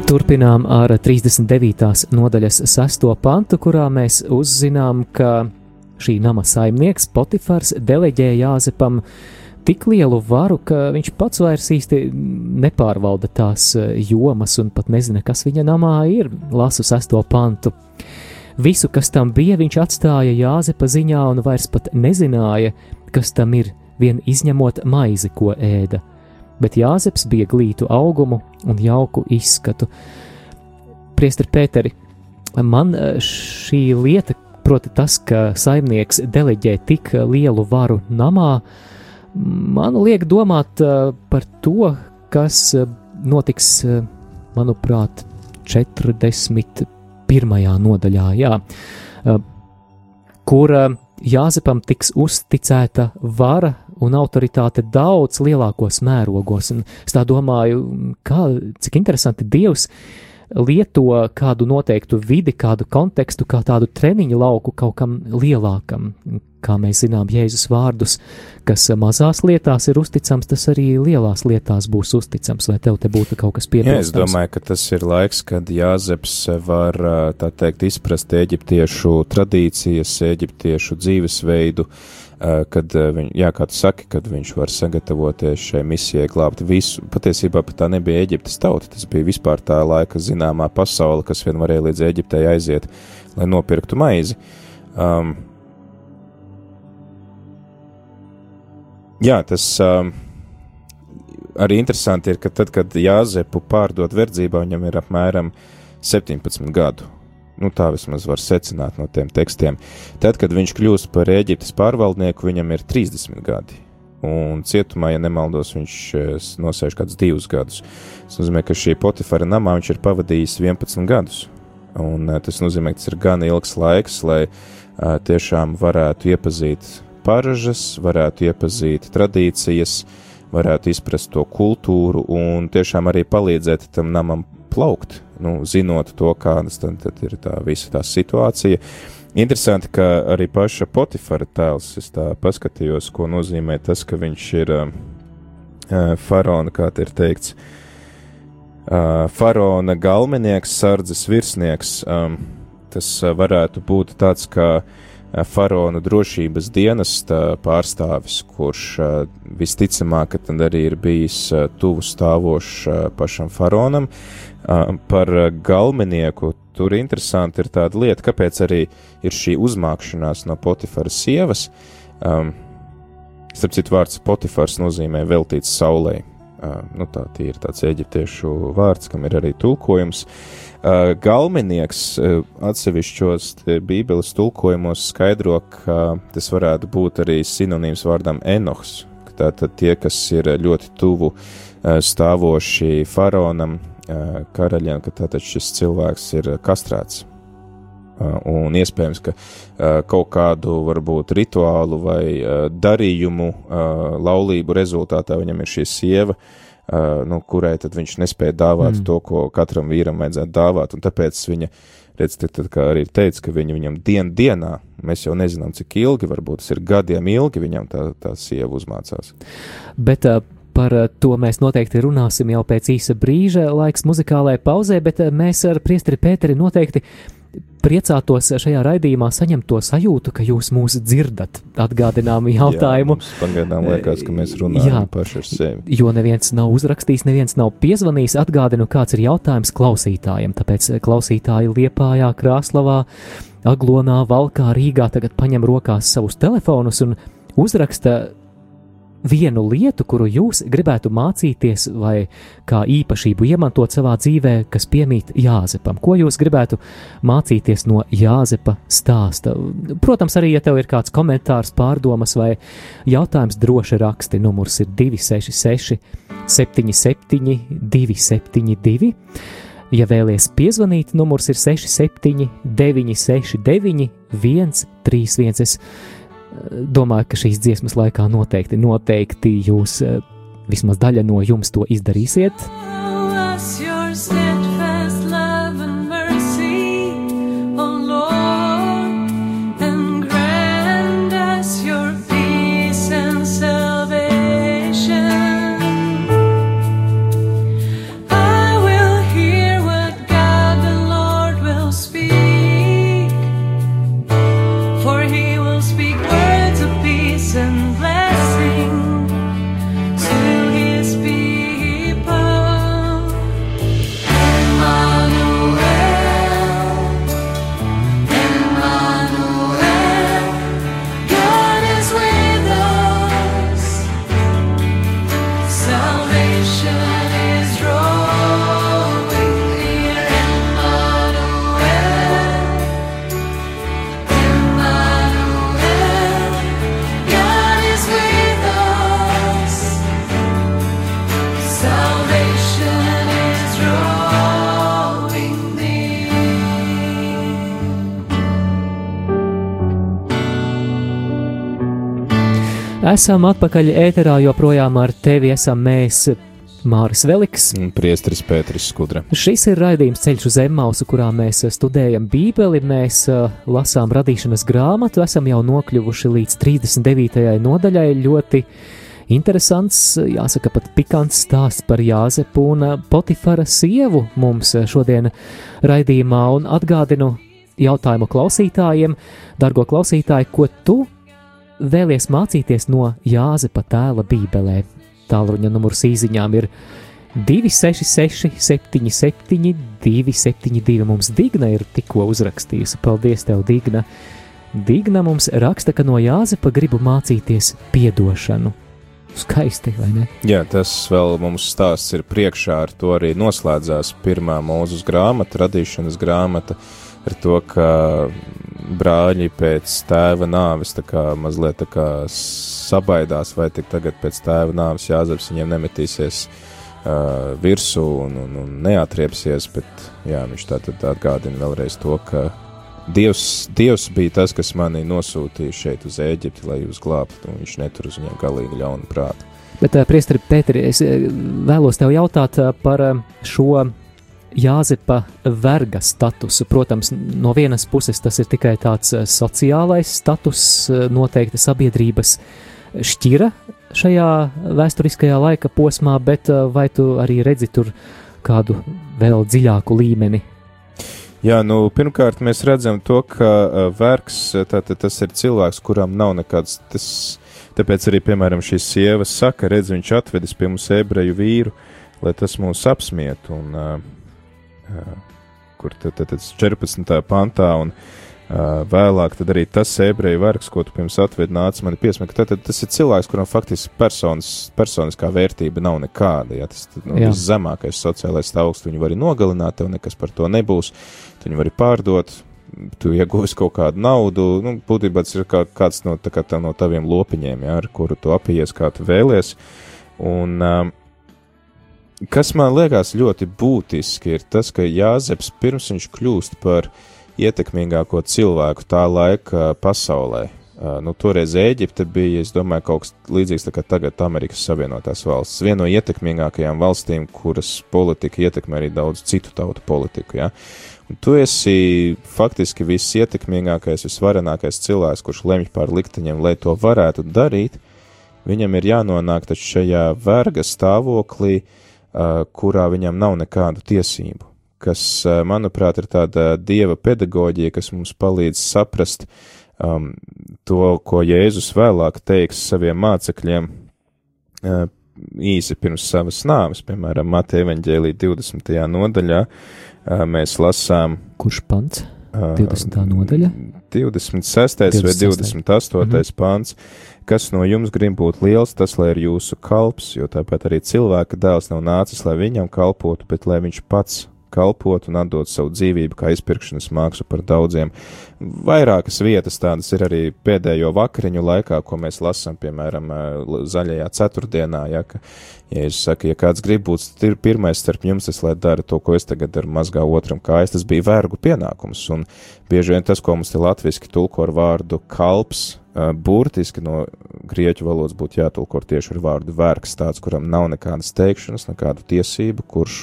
Turpinām ar 39. nodaļas 6. pantu, kurā mēs uzzinām, ka šī nama saimnieks Potifars deleģēja Jāzepam tik lielu varu, ka viņš pats vairs īsti nepārvalda tās jomas un pat nezina, kas viņa namā ir. Lasu 6. pantu. Visu, kas tam bija, viņš atstāja Jāzepa ziņā un vairs pat nezināja, kas tam ir, vien izņemot maizi, ko ēda bet Jāzeps bija glītu augumu un jauku izskatu. Priestri Pēteri, man eh, šī lieta, proti tas, ka saimnieks deleģē tik lielu varu namā, man liek domāt eh, par to, kas eh, notiks, manuprāt, 41. nodaļā, jā, kur Jāzepam tiks uzticēta vara un autoritāte daudz lielākos mērogos. Un es tā domāju, kā, cik interesanti Dievs lieto kādu noteiktu vidi, kādu kontekstu, kā tādu treniņu lauku kaut kam lielākam. Kā mēs zinām, Jēzus vārdus, kas mazās lietās ir uzticams, tas arī lielās lietās būs uzticams, vai tev te būtu kaut kas piebilstams? Jā, es domāju, ka tas ir laiks, kad Jāzeps var, tā teikt, izprast eģiptiešu tradīcijas, eģiptiešu dzīvesveidu, kad eh, viņ, jā, saki, kad viņš var sagatavoties šai misijai glābt visu. Patiesībā pat tā nebija Eģiptes tauta, tas bija vispār tā laika zināmā pasaule, kas vien varēja līdz Eģiptei aiziet, lai nopirktu maizi. Um, jā, tas um, arī interesanti ir, ka tad, kad Jāzepu pārdot verdzībā, viņam ir apmēram 17 gadu Nu, tā vismaz var secināt no tiem tekstiem. Tad, kad viņš kļūst par Eģiptes pārvaldnieku, viņam ir 30 gadi. Un cietumā, ja nemaldos, viņš nosēž kādus divus gadus. Tas nozīmē, ka šī Potifara namā viņš ir pavadījis 11 gadus. Un eh, tas nozīmē, ka tas ir gan ilgs laiks, lai uh, tiešām varētu iepazīt paražas, varētu iepazīt tradīcijas, varētu izprast to kultūru un tiešām arī palīdzēt tam namam plaukt, nu, zinot to, kādas tad, tad ir tā visa tā situācija. Interesanti, ka arī paša Potifara tēls, es tā paskatījos, ko nozīmē tas, ka viņš ir uh, faraona, kā te ir teikts, uh, faraona galvenieks, sardzes virsnieks. Um, tas uh, varētu būt tāds kā uh, faraona drošības dienesta pārstāvis, kurš uh, visticamāk arī ir bijis tuvu stāvošs pašam faraonam. Par galvenieku tur interesanti ir tāda lieta, kāpēc arī ir šī uzmākšanās no Potifara sievas. Um, starp citu, vārds Potifars nozīmē veltīts saulē. Uh, nu, tā ir tāds eģiptiešu vārds, kam ir arī tulkojums. Uh, galvenieks uh, atsevišķos Bībeles tulkojumos skaidro, ka tas varētu būt arī sinonīms vārdam Enohs. Tātad tie, kas ir ļoti tuvu stāvoši faraonam, karaļiem, ka tātad šis cilvēks ir kastrēts. Un iespējams, ka kaut kādu varbūt rituālu vai darījumu laulību rezultātā viņam ir šī sieva, nu, kurai tad viņš nespēja dāvāt mm. to, ko katram vīram vajadzētu dāvāt, un tāpēc viņa, redz, tad, tad kā arī teica, ka viņa viņam dien dienā, mēs jau nezinām, cik ilgi, varbūt tas ir gadiem ilgi, viņam tā, tā sieva uzmācās. Bet uh, Par eh, to mēs noteikti runāsim jau pēc īsa brīža, laiks muzikālajai pauzē, bet eh, mēs ar Priesteri Pēteri noteikti priecātos šajā raidījumā saņemt to sajūtu, ka jūs mūs dzirdat. Atgādinām jautājumu. Jā, pagaidām liekas, ka mēs runājam Jā, paši ar sevi. Jo neviens nav uzrakstījis, neviens nav piezvanījis. Atgādinu, kāds ir jautājums klausītājiem. Tāpēc klausītāji Liepājā, Krāslavā, Aglonā, Valkā, Rīgā tagad paņem rokās savus telefonus un uzraksta vienu lietu, kuru jūs gribētu mācīties vai kā īpašību iemantot savā dzīvē, kas piemīt Jāzepam? Ko jūs gribētu mācīties no Jāzepa stāsta? Protams, arī, ja tev ir kāds komentārs, pārdomas vai jautājums, droši raksti. Numurs ir 266, 77, 272. Ja vēlaties piezvanīt, numurs ir 67, 969, 131. Domāju, ka šīs dziesmas laikā noteikti, noteikti jūs, eh, vismaz daļa no jums to izdarīsiet. Us Esam atpakaļ ēterā, joprojām ar tevi esam mēs, Māris Veliks. Un Priesteris Pēteris Skudra. Šis ir raidījums ceļš uz Zemmausu, kurā mēs eh, studējam Bībeli, mēs uh, lasām radīšanas grāmatu, esam jau nokļuvuši līdz 39. nodaļai. Ļoti interesants, jāsaka, pat pikants stāsts par Jāzepu un uh, Potifara sievu mums eh, šodien raidījumā, un atgādinu jautājumu klausītājiem, dargo klausītāji, ko tu vēlies mācīties no Jāzepa tēla Bībelē. Tālruņa numurs īsiņām ir 266, 77, 272. Mums Digna ir tikko uzrakstījusi. Paldies, tev, Digna! Digna mums raksta, ka no Jāzepa gribu mācīties piedošanu. Skaisti, vai ne? Jā, tas vēl mums stāsts ir priekšā, ar to arī noslēdzās pirmā mūzes grāmata, radīšanas grāmata, ar to, ka brāļi pēc tēva nāves tā kā mazliet tā kā sabaidās, vai tik tagad pēc tēva nāves Jāzeps viņiem nemetīsies uh, virsū un, un, un neatriepsies, bet jā, viņš tā tad atgādina vēlreiz to, ka Dievs, Dievs bija tas, kas mani nosūtīja šeit uz Ēģipti, lai jūs glābtu, un viņš netur uz viņiem galīgi ļaunu prātu. Bet, uh, Priestri, Pēteri, es vēlos tev jautāt par šo Jāzepa verga statusu. Protams, no vienas puses tas ir tikai tāds uh, sociālais status, uh, noteikti sabiedrības šķira šajā vēsturiskajā laika posmā, bet uh, vai tu arī redzi tur kādu vēl dziļāku līmeni? Jā, nu, pirmkārt, mēs redzam to, ka vergs tātad tas ir cilvēks, kuram nav nekāds. Tas, tāpēc arī, piemēram, šīs sievas saka, redz, viņš atvedis pie mums ebreju vīru, lai tas mūs apsmiet. Un, uh, kur tad, tad, tad 14. pantā un uh, vēlāk tad arī tas ebreju vergs, ko tu pirms atvedi, nāca mani piesmēt. Tad, tad tas ir cilvēks, kuram faktiski personas, personiskā vērtība nav nekāda. Ja? Tas ir nu, Jā. viszemākais sociālais stāvoklis, viņu var nogalināt, tev nekas par to nebūs. Tu viņu vari pārdot, tu iegūsi kaut kādu naudu. Nu, būtībā tas ir kā, kāds no, tā kā tā, no taviem lopiņiem, ja, ar kuru tu apies, kā tu vēlies. Un, um, kas man liekas ļoti būtiski, ir tas, ka Jāzeps pirms viņš kļūst par ietekmīgāko cilvēku tā laika pasaulē. Uh, nu, toreiz Eģipte bija, es domāju, kaut kas līdzīgs tā kā tagad Amerikas Savienotās valsts. Viena no ietekmīgākajām valstīm, kuras politika ietekmē arī daudz citu tautu politiku. Ja? Un tu esi faktiski viss ietekmīgākais, visvarenākais cilvēks, kurš lemj par likteņiem, lai to varētu darīt. Viņam ir jānonāk šajā verga stāvoklī, uh, kurā viņam nav nekādu tiesību. Kas, uh, manuprāt, ir tāda dieva pedagoģija, kas mums palīdz saprast um, to, ko Jēzus vēlāk teiks saviem mācekļiem uh, īsi pirms savas nāves, piemēram, Mateja evaņģēlī 20. nodaļā. Uh, mēs lasām Kurš pants? uh, 20. nodaļa? 26. vai 26.. 28. Mm -hmm. pāns. Kas no jums grib būt liels, tas lai ir jūsu kalps, jo tāpat arī cilvēka dēls nav nācis, lai viņam kalpotu, bet lai viņš pats kalpot un atdot savu dzīvību kā izpirkšanas mākslu par daudziem. Vairākas vietas tādas ir arī pēdējo vakariņu laikā, ko mēs lasām, piemēram, zaļajā ceturtdienā, ja, ka, ja es saku, ja kāds grib būt pirmais starp jums, tas lai dara to, ko es tagad daru mazgā otram kājas, tas bija vergu pienākums, un bieži vien tas, ko mums te latviski tulko ar vārdu kalps, burtiski no grieķu valodas būtu jātulko tieši ar vārdu vergs, tāds, kuram nav nekādas teikšanas, nekādu tiesību, kurš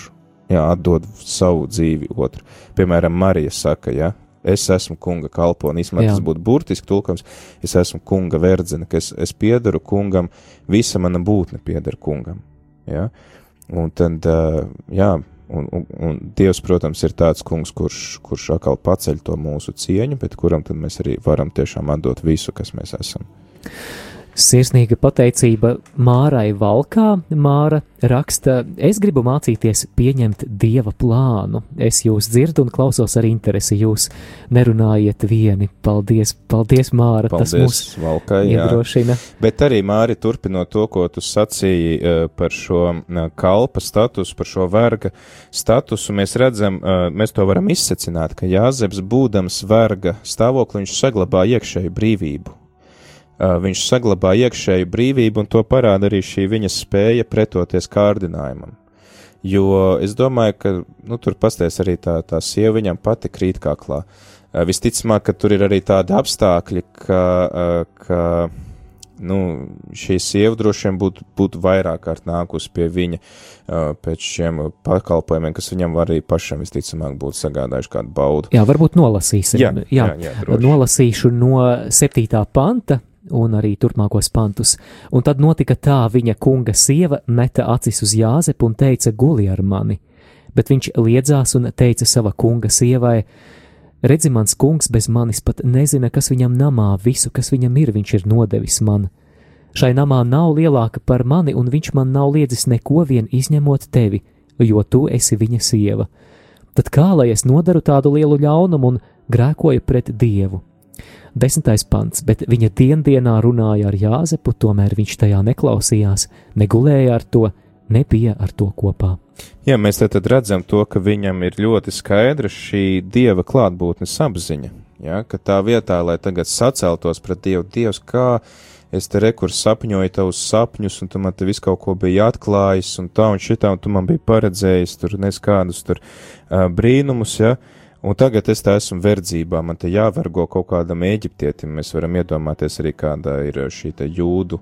jā, atdod savu dzīvi otru. Piemēram, Marija saka, ja, es esmu kunga kalponis, man tas būtu burtiski tulkams, es esmu kunga verdzene, ka es, es piedaru kungam, visa mana būtne piedara kungam. Ja? Un tad, jā, un, un, un Dievs, protams, ir tāds kungs, kurš, kurš atkal paceļ to mūsu cieņu, bet kuram tad mēs arī varam tiešām atdot visu, kas mēs esam. Sirsnīga pateicība Mārai Valkā. Māra raksta, es gribu mācīties pieņemt dieva plānu. Es jūs dzirdu un klausos ar interesi. Jūs nerunājiet vieni. Paldies, paldies Māra. Paldies, Tas mūs Valkai, iedrošina. Jā. Bet arī Māri turpinot to, ko tu sacīji uh, par šo uh, kalpa statusu, par šo verga statusu, mēs redzam, uh, mēs to varam izsecināt, ka Jāzeps būdams verga stāvokli, viņš saglabā iekšēju brīvību viņš saglabā iekšēju brīvību, un to parāda arī šī viņa spēja pretoties kārdinājumam. Jo es domāju, ka nu, tur pasties arī tā, tā sieva viņam pati krīt kaklā. Visticamāk, ka tur ir arī tādi apstākļi, ka, ka nu, šī sieva droši vien būtu, būtu vairāk kārt nākusi pie viņa pēc šiem pakalpojumiem, kas viņam arī pašam visticamāk būtu sagādājuši kādu baudu. Jā, varbūt nolasīsim. Jā, jā, jā, jā nolasīšu no 7. panta un arī turpmākos pantus. Un tad notika tā, viņa kunga sieva meta acis uz Jāzepu un teica: Guli ar mani! Bet viņš liedzās un teica sava kunga sievai: Redzi, mans kungs bez manis pat nezina, kas viņam namā, visu, kas viņam ir, viņš ir nodevis man. Šai namā nav lielāka par mani, un viņš man nav liedzis neko vien izņemot tevi, jo tu esi viņa sieva. Tad kā lai es nodaru tādu lielu ļaunumu un grēkoju pret Dievu? Desmitais pants, bet viņa diendienā runāja ar Jāzepu, tomēr viņš tajā neklausījās, negulēja ar to, nebija ar to kopā. Jā, mēs te tad redzam to, ka viņam ir ļoti skaidra šī dieva klātbūtnes apziņa. Ja, ka tā vietā, lai tagad saceltos pret Dievu, Dievs, kā es te rekurs sapņoju tavus sapņus, un tu man te visu kaut ko bija atklājis, un tā un šitā, un tu man bija paredzējis tur neskādus tur uh, brīnumus, ja, uh, Un tagad es tā esmu verdzībā, man te jāvergo kaut kādam eģiptietim. Mēs varam iedomāties arī, kāda ir šī jūdu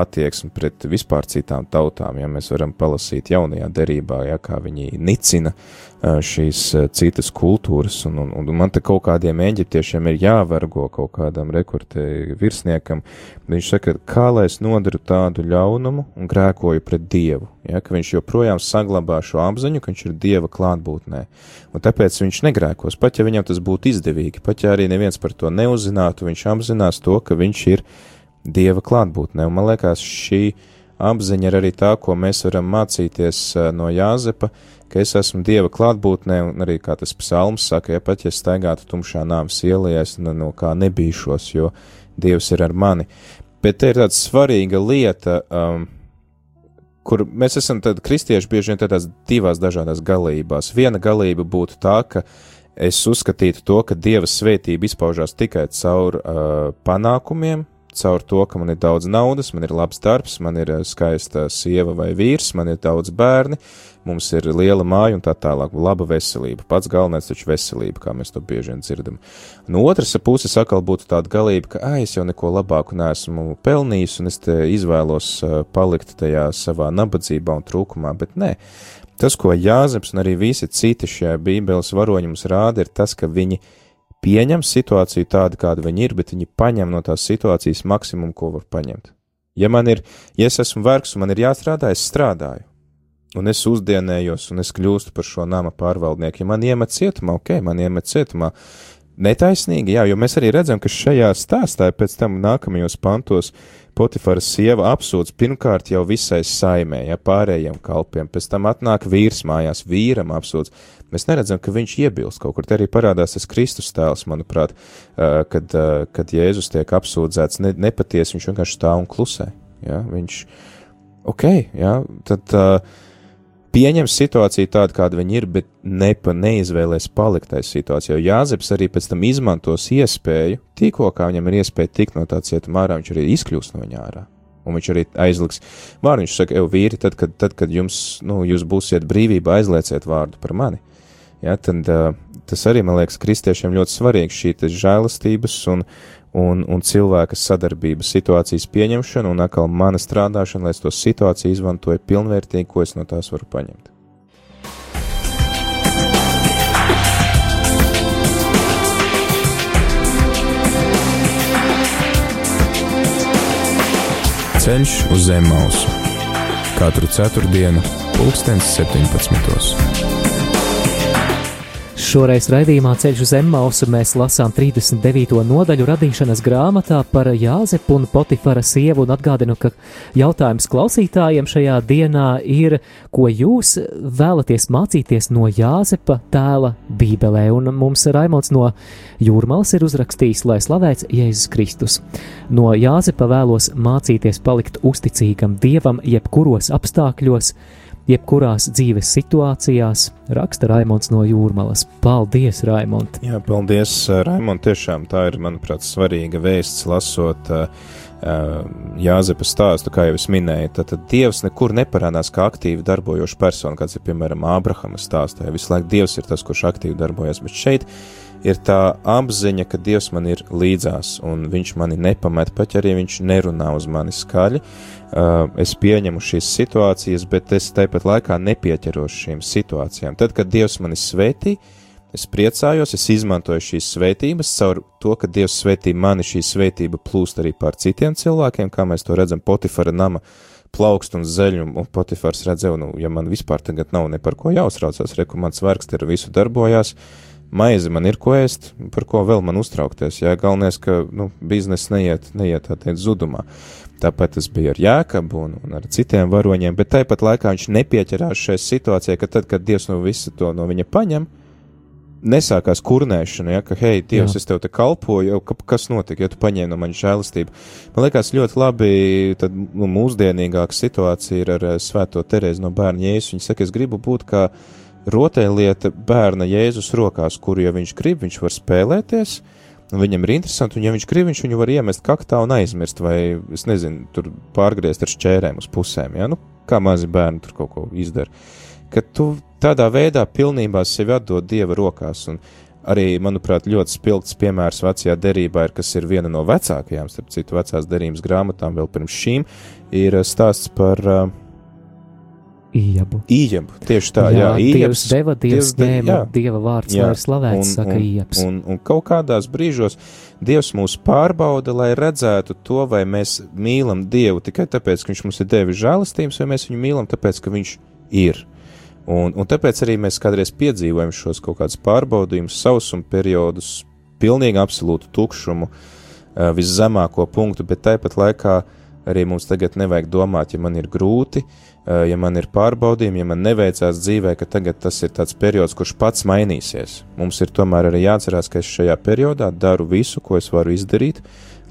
attieksme pret vispār citām tautām. Ja mēs varam palasīt jaunajā derībā, ja kā viņi nicina šīs citas kultūras, un, un, un man te kaut kādiem eģiptiešiem ir jāvergo kaut kādam rekorte virsniekam. Viņš saka, kā lai es nodaru tādu ļaunumu un grēkoju pret Dievu, ja, ka viņš joprojām saglabā šo apziņu, ka viņš ir Dieva klātbūtnē, un tāpēc viņš negrēkos, pat ja viņam tas būtu izdevīgi, pat ja arī neviens par to neuzzinātu, viņš apzinās to, ka viņš ir Dieva klātbūtnē, un man liekas, šī apziņa ir arī tā, ko mēs varam mācīties no Jāzepa, ka es esmu Dieva klātbūtnē, un arī kā tas psalms saka, ja pat ja staigātu tumšā nāves ielā, es no, kā nebīšos, jo Dievs ir ar mani. Bet te ir tāda svarīga lieta, um, kur mēs esam kristieši bieži vien tādās divās dažādās galībās. Viena galība būtu tā, ka es uzskatītu to, ka Dieva svētība izpaužās tikai caur uh, panākumiem, caur to, ka man ir daudz naudas, man ir labs darbs, man ir skaista sieva vai vīrs, man ir daudz bērni, mums ir liela māja un tā tālāk, laba veselība. Pats galvenais taču veselība, kā mēs to bieži vien dzirdam. No otras puses atkal būtu tāda galība, ka, ai, es jau neko labāku neesmu pelnījis un es te izvēlos palikt tajā savā nabadzībā un trūkumā, bet nē. Tas, ko Jāzeps un arī visi citi šajā bībeles varoņi mums rāda, ir tas, ka viņi pieņem situāciju tādu, kāda viņi ir, bet viņi paņem no tās situācijas maksimumu, ko var paņemt. Ja man ir, ja es esmu vergs un man ir jāstrādā, es strādāju. Un es uzdienējos, un es kļūstu par šo nama pārvaldnieku. Ja man iemet cietumā, ok, man iemet cietumā, netaisnīgi, jā, jo mēs arī redzam, ka šajā stāstā pēc tam nākamajos pantos Potifara sieva apsūdz pirmkārt jau visai saimē, ja pārējiem kalpiem, pēc tam atnāk vīrs mājās, vīram apsūdz. Mēs neredzam, ka viņš iebilst kaut kur. Te arī parādās tas Kristus tēls, manuprāt, kad, kad Jēzus tiek apsūdzēts ne, nepatiesi, viņš vienkārši stāv un klusē. Ja? Viņš, ok, ja? tad pieņem situāciju tādu, kāda viņa ir, bet nepa, neizvēlēs palikt tajā situācijā. Jo Jāzeps arī pēc tam izmantos iespēju, tikko kā viņam ir iespēja tikt no tā cietuma ārā, viņš arī izkļūst no viņa ārā. Un viņš arī aizliks vārdu. Viņš saka, ej, vīri, tad, kad, tad, kad jums, nu, jūs būsiet brīvībā, aizlieciet vārdu par mani. Ja, tad, uh, tas arī, man liekas, kristiešiem ļoti svarīgi šī žēlastības un, un, un cilvēka sadarbības situācijas pieņemšana un atkal mana strādāšana, lai es to situāciju izmantoju pilnvērtīgi, ko es no tās varu paņemt. Ceļš uz zem mausu katru ceturtdienu, pulkstens 17. Šoreiz raidījumā Ceļš uz Emmausu mēs lasām 39. nodaļu radīšanas grāmatā par Jāzepu un Potifara sievu un atgādinu, ka jautājums klausītājiem šajā dienā ir, ko jūs vēlaties mācīties no Jāzepa tēla Bībelē, un mums Raimons no Jūrmals ir uzrakstījis, lai slavēts Jēzus Kristus. No Jāzepa vēlos mācīties palikt uzticīgam Dievam jebkuros apstākļos, jebkurās dzīves situācijās, raksta Raimons no Jūrmalas. Paldies, Raimond! Jā, paldies, Raimond! Tiešām tā ir, manuprāt, svarīga vēsts lasot uh, Jāzepa stāstu, kā jau es minēju. Tad, tad Dievs nekur neparādās kā aktīvi darbojoša persona, kāds ir piemēram Ābrahama stāstā. Visu laiku Dievs ir tas, kurš aktīvi darbojas, bet šeit ir tā apziņa, ka Dievs man ir līdzās un viņš mani nepamet, pat ja arī viņš nerunā uz mani skaļi. Uh, es pieņemu šīs situācijas, bet es tāpat laikā nepieķeros šīm situācijām. Tad, kad Dievs mani svētī, es priecājos, es izmantoju šīs svētības, caur to, ka Dievs svētī mani, šī svētība plūst arī pār citiem cilvēkiem, kā mēs to redzam Potifara nama plaukst un zeļ, un Potifars redzēja, nu, ja man vispār tagad nav ne par ko jāuztraucās, reku mans vergs ar visu darbojās, uh, maizi man ir ko ēst, par ko vēl man uztraukties. Jā, galvenais, ka nu, biznesa neiet, neiet tā teikt zudumā. Tāpēc tas bija ar Jēkabu un, un ar citiem varoņiem, bet tāpat laikā viņš nepieķerās šai situācijai, ka tad, kad Dievs no visu to no viņa paņem, nesākās kurnēšana, ja, ka, hei, Dievs, Jā. es tev te kalpoju, ka, kas notika, ja tu paņēmi no manis žēlastību. Man liekas, ļoti labi, tad nu, mūsdienīgāka situācija ir ar eh, Svēto Terēzi no bērna Jēzus. Viņa saka, es gribu būt kā rotaļlieta bērna Jēzus rokās, kuru, ja viņš grib, viņš var spēlēties, viņam ir interesanti, un ja viņš grib, viņš viņu var iemest kaktā un aizmirst, vai, es nezinu, tur pārgriezt ar šķērēm uz pusēm, ja, nu, kā mazi bērni tur kaut ko izdara. Ka tu tādā veidā pilnībā sevi atdod Dieva rokās, un arī, manuprāt, ļoti spilgts piemērs vecajā derībā ir, kas ir viena no vecākajām, starp citu, vecās derības grāmatām vēl pirms šīm, ir stāsts par uh, Iebu. Iebu, tieši tā, jā, jā Dievs deva, Dievs, Dievs ņēma, jā, Dieva vārds, jā, lai slavēts, un, saka Iebs. Un, un, un kaut kādās brīžos Dievs mūs pārbauda, lai redzētu to, vai mēs mīlam Dievu tikai tāpēc, ka Viņš mums ir devis žēlastības, vai mēs viņu mīlam tāpēc, ka Viņš ir. Un, un tāpēc arī mēs kādreiz piedzīvojam šos kaut kādus pārbaudījumus, sausuma periodus, pilnīgi absolūtu tukšumu, viszemāko punktu, bet tāpat laikā arī mums tagad nevajag domāt, ja man ir grūti, uh, Eh, ja man ir pārbaudījumi, ja man neveicās dzīvē, ka tagad tas ir tāds periods, kurš pats mainīsies. Mums ir tomēr arī jāatcerās, ka es šajā periodā daru visu, ko es varu izdarīt,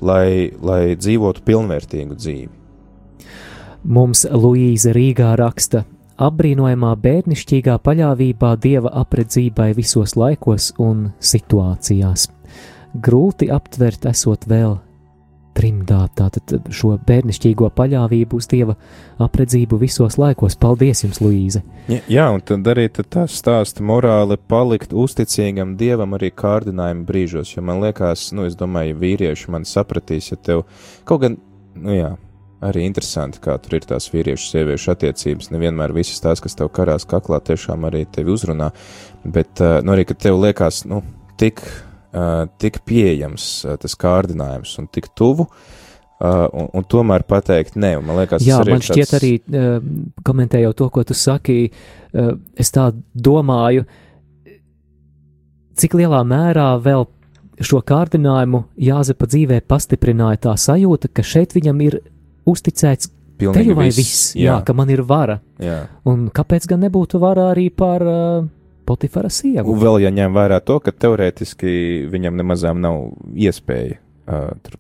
lai, lai dzīvotu pilnvērtīgu dzīvi. Mums Luīza Rīgā raksta, apbrīnojamā bērnišķīgā paļāvībā dieva apredzībai visos laikos un situācijās. Grūti aptvert, esot vēl trimdā tātad šo bērnišķīgo paļāvību uz Dieva apredzību visos laikos. Paldies jums, Luīze! Ja, jā, un tad arī tad tā stāsta morāli palikt uzticīgam Dievam arī kārdinājuma brīžos, jo man liekas, nu, es domāju, vīrieši man sapratīs, ja tev kaut gan, nu jā, arī interesanti, kā tur ir tās vīriešu sieviešu attiecības. Nevienmēr visas tās, kas tev karās kaklā, tiešām arī tevi uzrunā, bet, nu, arī, kad tev liekas, nu, tik tik pieejams uh, tas kārdinājums un tik tuvu. Uh, un, un tomēr pateikt, nē, man liekas, Jā, man šķiet tāds... arī, uh, komentējot to, ko tu saki, uh, es tā domāju, cik lielā mērā vēl šo kārdinājumu Jāzepa dzīvē pastiprināja tā sajūta, ka šeit viņam ir uzticēts Pilnīgi teju vai viss, viss, jā. jā, ka man ir vara. jā. Un kāpēc gan nebūtu vara arī par uh, Potifara sievu? Un vēl jāņem vērā to, ka teorētiski viņam nemazām nav iespēja. Uh, tur,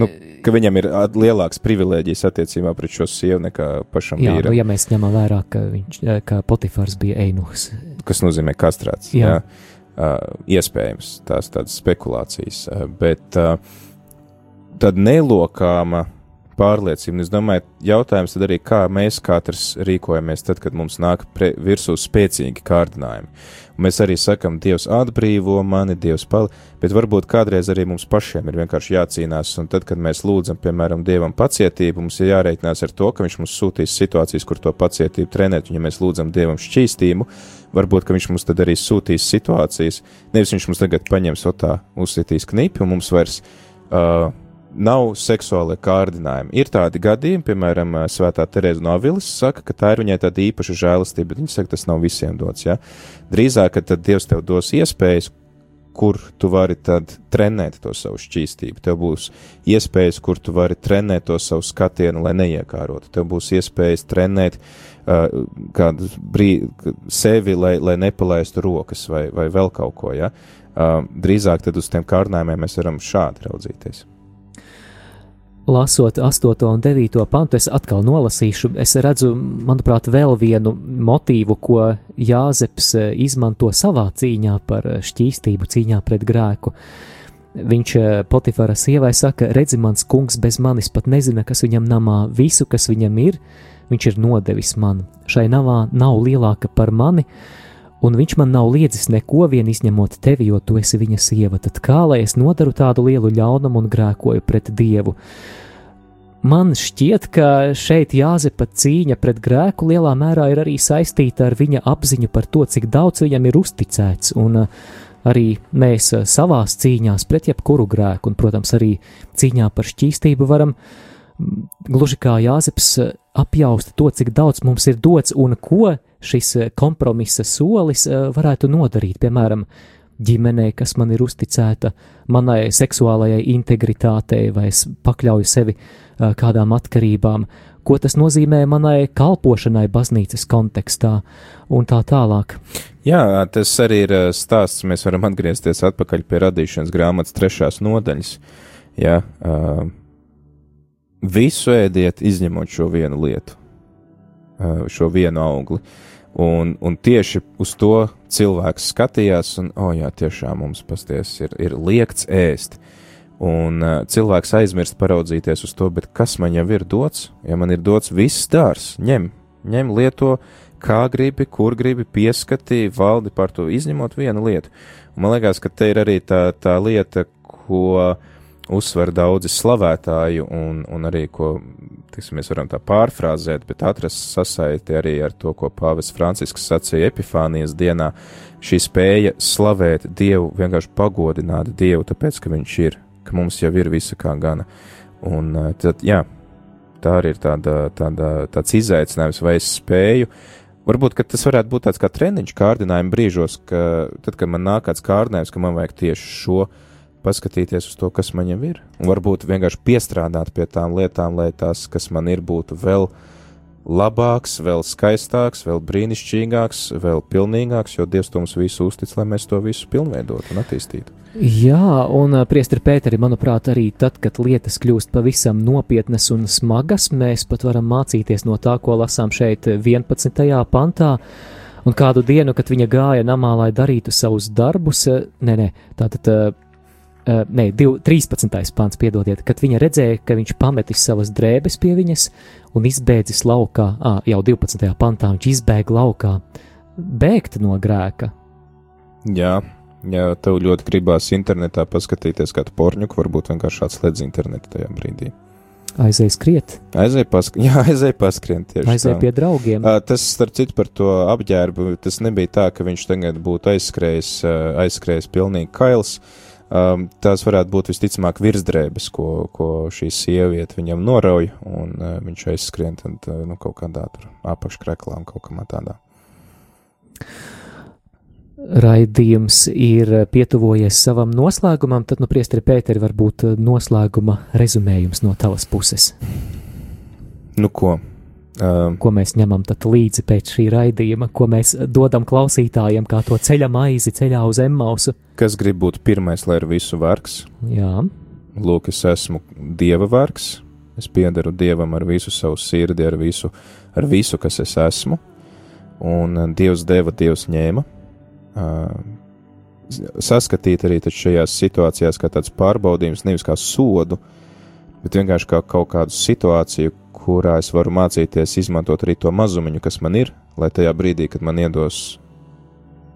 nu, ka viņam ir lielāks privilēģijas attiecībā pret šo sievu nekā pašam Jā, nu, vīram, ja mēs ņemam vērā, ka, viņš, ka Potifars bija einuhs. kas nozīmē kastrāts. Jā. Jā. Uh, iespējams, tās tādas spekulācijas, uh, bet uh, tāda nelokāma pārliecība. Un Es domāju, jautājums tad arī, kā mēs katrs rīkojamies tad, kad mums nāk pre, virsū spēcīgi kārdinājumi. Un mēs arī sakam, Dievs atbrīvo mani, Dievs pali, bet varbūt kādreiz arī mums pašiem ir vienkārši jācīnās, un tad, kad mēs lūdzam, piemēram, Dievam pacietību, mums ir jārēķinās ar to, ka Viņš mums sūtīs situācijas, kur to pacietību trenēt, un ja mēs lūdzam Dievam šķīstību, varbūt, viņš mums tad arī sūtīs situācijas, nevis viņš mums tagad paņems otā, uzsitīs knipi, un mums vairs uh, nav seksuālie kārdinājumi. Ir tādi gadījumi, piemēram, Svētā Terēza no Avilas saka, ka tā ir viņai tāda īpaša žēlastība, bet viņa saka, tas nav visiem dots. Ja? Drīzāk, ka tad Dievs tev dos iespējas, kur tu vari tad trenēt to savu šķīstību. Tev būs iespējas, kur tu vari trenēt to savu skatienu, lai neiekārotu. Tev būs iespējas trenēt uh, kādu brīdi sevi, lai, lai nepalaistu rokas vai, vai vēl kaut ko. Ja? Uh, drīzāk tad uz tiem kārdinājumiem mēs varam šādi raudzīties. Lasot 8. un 9. pantu, es atkal nolasīšu. Es redzu, manuprāt, vēl vienu motīvu, ko Jāzeps eh, izmanto savā cīņā par eh, šķīstību, cīņā pret grēku. Viņš eh, Potifara sievai saka, redzi, mans kungs bez manis pat nezina, kas viņam namā, visu, kas viņam ir, viņš ir nodevis man. Šai navā nav lielāka par mani, un viņš man nav liedzis neko vien izņemot tevi, jo tu esi viņa sieva. Tad kā lai es nodaru tādu lielu ļaunumu un grēkoju pret Dievu? Man šķiet, ka šeit Jāzepa cīņa pret grēku lielā mērā ir arī saistīta ar viņa apziņu par to, cik daudz viņam ir uzticēts, un uh, arī mēs uh, savās cīņās pret jebkuru grēku, un, protams, arī cīņā par šķīstību varam mm, gluži kā Jāzeps uh, apjaust to, cik daudz mums ir dots un ko šis uh, kompromisa solis uh, varētu nodarīt, piemēram, ģimenei, kas man ir uzticēta, manai seksuālajai integritātei, vai es pakļauju sevi uh, kādām atkarībām, ko tas nozīmē manai kalpošanai baznīcas kontekstā un tā tālāk. Jā, tas arī ir stāsts. Mēs varam atgriezties atpakaļ pie radīšanas grāmatas trešās nodaļas. Jā, uh, visu ēdiet, izņemot šo vienu lietu, šo vienu augli. Un, un tieši uz to cilvēks skatījās, un, oh, jā, tiešām mums pasties ir, ir liekts ēst. Un uh, cilvēks aizmirst paraudzīties uz to, kas man jau ir dots? Ja man ir dots viss dārs, ņem, ņem lieto, kā gribi, kur gribi, pieskatī, valdi par to, izņemot vienu lietu. Un man liekas, ka te ir arī tā, tā lieta, ko uzsver daudzi slavētāji, un, un arī, ko, tiksim, mēs varam tā pārfrāzēt, bet atrast sasaisti arī ar to, ko Pāvis Francisks sacīja Epifānijas dienā. Šī spēja slavēt Dievu, vienkārši pagodināt Dievu, tāpēc, ka Viņš ir, ka mums jau ir visa kā gana. Un eh, tad, jā, tā arī ir tāda, tāda, tāds izaicinājums, vai es spēju. Varbūt tas varētu būt tāds kā treniņš kārdinājuma brīžos, ka tad, kad man nāk kāds kārdinājums, ka man vajag tieši šo paskatīties uz to, kas man jau ir, un varbūt vienkārši piestrādāt pie tām lietām, lai tās, kas man ir, būtu vēl labāks, vēl skaistāks, vēl brīnišķīgāks, vēl pilnīgāks, jo Dievs to mums visu uztic, lai mēs to visu pilnveidotu un attīstītu. Jā, un priesteri Pēteri, manuprāt, arī tad, kad lietas kļūst pavisam nopietnas un smagas, mēs pat varam mācīties no tā, ko lasām šeit 11. pantā. Un kādu dienu, kad viņa gāja namā, lai darītu savus darbus, nē, nē, tātad, ā, nē, div- 13. pants, piedodiet, kad viņa redzēja, ka viņš pametis savas drēbes pie viņas un izbēdzis laukā, ā, jau 12. pantā viņš izbēga laukā, bēgt no grēka. Jā, ja tev ļoti gribās internetā paskatīties kādu porņuku, varbūt vienkārši atslēdz internetu tajā brīdī. Aizēja skriet, Aizēj paskrien, jā, aizēj paskrien aizēja tā. pie draugiem. Tas, starp citu, par to apģērbu, tas nebija tā, ka viņš tagad būtu aizskrējis, aizskrējis pilnīgi kails. Um, tās varētu būt visticamāk virsdrēbes, ko, ko šī sieviete viņam norauj, un uh, viņš aizskrien tad, uh, nu, kaut kādā tur apakškreklā un kaut kā tādā. raidījums ir pietuvojies savam noslēgumam, tad, nu, priesteri Pēteri, varbūt noslēguma rezumējums no tavas puses. Nu, ko? Uh, Ko mēs ņemam līdzi pēc šī raidījuma, ko mēs dodam klausītājiem, kā to ceļa maizi ceļā uz Emmausu? kas grib būt pirmais, lai ir visu vargs? Jā, Lūk, es esmu dieva vargs. Es piedaru dievam ar visu savu sirdi, ar visu, ar visu kas es esmu. Un uh, dievs deva, dievs ņēma. Uh, saskatīt arī šajās situācijās kā tāds pārbaudījums, nevis kā sodu, bet vienkārši kā kaut kādu situāciju, kurā es varu mācīties izmantot arī to mazumiņu, kas man ir, lai tajā brīdī, kad man iedos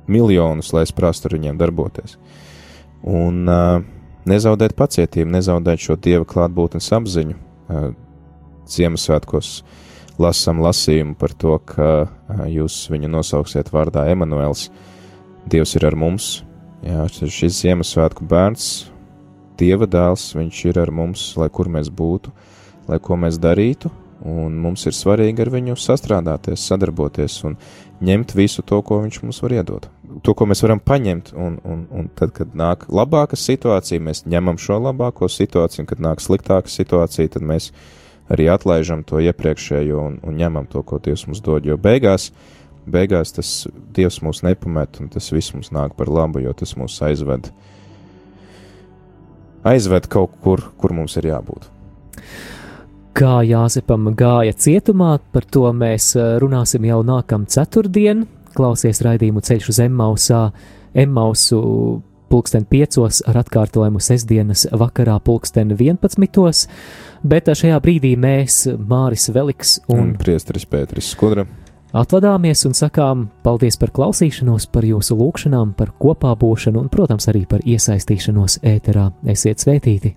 miljonus, lai es prastu ar viņiem darboties. Un uh, nezaudēt pacietību, nezaudēt šo dieva klātbūtnes apziņu. Uh, Ziemassvētkos lasām lasījumu par to, ka uh, jūs viņu nosauksiet vārdā Emanuēls. Dievs ir ar mums. Jā, šis Ziemassvētku bērns, Dieva dēls, viņš ir ar mums, lai kur mēs būtu, lai ko mēs darītu, un mums ir svarīgi ar viņu sastrādāties, sadarboties un ņemt visu to, ko viņš mums var iedot. To, ko mēs varam paņemt, un, un, un tad, kad nāk labāka situācija, mēs ņemam šo labāko situāciju, un kad nāk sliktāka situācija, tad mēs arī atlaižam to iepriekšējo un, un ņemam to, ko Dievs mums dod. Jo beigās, beigās tas Dievs mūs nepamet, un tas viss mums nāk par labu, jo tas mūs aizved, aizved kaut kur, kur mums ir jābūt. Kā Jāzepam gāja cietumā, par to mēs runāsim jau nākamā ceturtdien. Klausies raidījumu ceļš uz Emmausā, Emmausu pulksten piecos ar atkārtojumu sestdienas vakarā pulksten 11. Bet šajā brīdī mēs, Māris Veliks Un, un priesteris Pēteris Skudra. atvadāmies un sakām paldies par klausīšanos, par jūsu lūgšanām, par kopā būšanu un, protams, arī par iesaistīšanos ēterā. Esiet svētīti!